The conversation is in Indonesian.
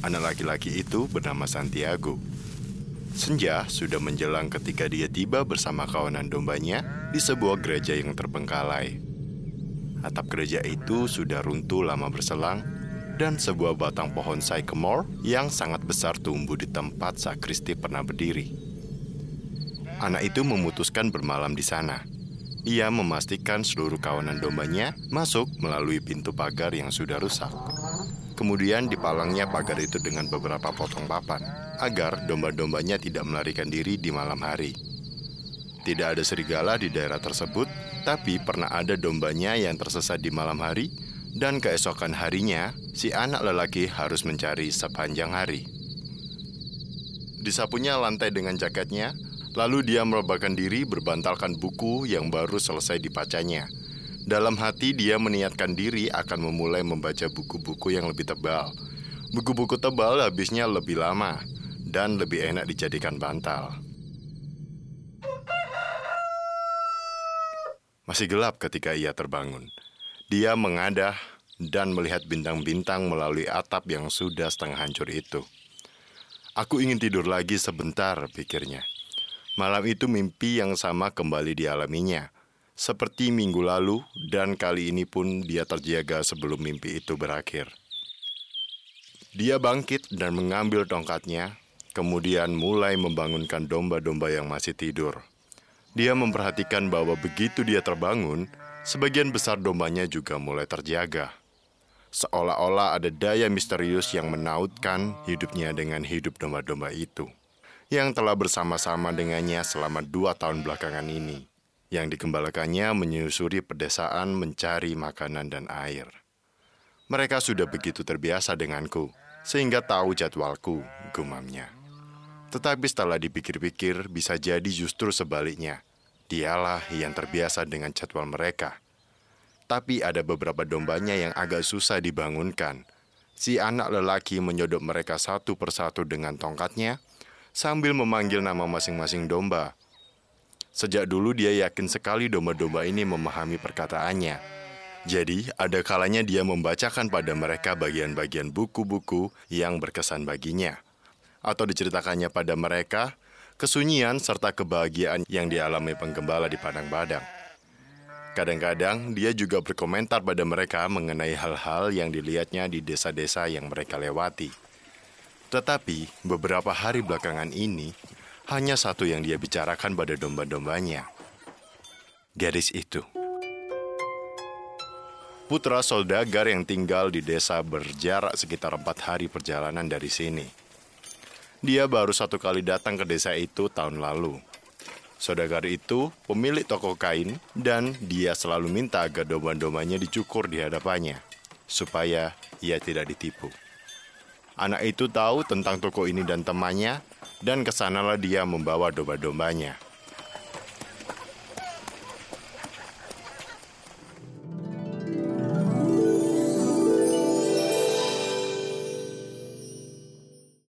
Anak laki-laki itu bernama Santiago. Senja sudah menjelang ketika dia tiba bersama kawanan dombanya di sebuah gereja yang terbengkalai. Atap gereja itu sudah runtuh lama berselang dan sebuah batang pohon sycamore yang sangat besar tumbuh di tempat sakristi pernah berdiri. Anak itu memutuskan bermalam di sana. Ia memastikan seluruh kawanan dombanya masuk melalui pintu pagar yang sudah rusak. Kemudian dipalangnya pagar itu dengan beberapa potong papan agar domba-dombanya tidak melarikan diri di malam hari. Tidak ada serigala di daerah tersebut, tapi pernah ada dombanya yang tersesat di malam hari dan keesokan harinya si anak lelaki harus mencari sepanjang hari. Disapunya lantai dengan jaketnya, lalu dia merebahkan diri berbantalkan buku yang baru selesai dibacanya dalam hati dia meniatkan diri akan memulai membaca buku-buku yang lebih tebal. Buku-buku tebal habisnya lebih lama dan lebih enak dijadikan bantal. Masih gelap ketika ia terbangun. Dia mengadah dan melihat bintang-bintang melalui atap yang sudah setengah hancur itu. Aku ingin tidur lagi sebentar, pikirnya. Malam itu mimpi yang sama kembali dialaminya seperti minggu lalu, dan kali ini pun dia terjaga sebelum mimpi itu berakhir. Dia bangkit dan mengambil tongkatnya, kemudian mulai membangunkan domba-domba yang masih tidur. Dia memperhatikan bahwa begitu dia terbangun, sebagian besar dombanya juga mulai terjaga. Seolah-olah ada daya misterius yang menautkan hidupnya dengan hidup domba-domba itu, yang telah bersama-sama dengannya selama dua tahun belakangan ini yang dikembalakannya menyusuri pedesaan mencari makanan dan air. Mereka sudah begitu terbiasa denganku, sehingga tahu jadwalku, gumamnya. Tetapi setelah dipikir-pikir, bisa jadi justru sebaliknya. Dialah yang terbiasa dengan jadwal mereka. Tapi ada beberapa dombanya yang agak susah dibangunkan. Si anak lelaki menyodok mereka satu persatu dengan tongkatnya, sambil memanggil nama masing-masing domba Sejak dulu dia yakin sekali domba-domba ini memahami perkataannya. Jadi, ada kalanya dia membacakan pada mereka bagian-bagian buku-buku yang berkesan baginya. Atau diceritakannya pada mereka kesunyian serta kebahagiaan yang dialami penggembala di padang badang. Kadang-kadang dia juga berkomentar pada mereka mengenai hal-hal yang dilihatnya di desa-desa yang mereka lewati. Tetapi beberapa hari belakangan ini, hanya satu yang dia bicarakan pada domba-dombanya. Gadis itu. Putra soldagar yang tinggal di desa berjarak sekitar empat hari perjalanan dari sini. Dia baru satu kali datang ke desa itu tahun lalu. Saudagar itu pemilik toko kain dan dia selalu minta agar domba-dombanya dicukur di hadapannya, supaya ia tidak ditipu. Anak itu tahu tentang toko ini dan temannya, dan ke sanalah dia membawa domba-dombanya.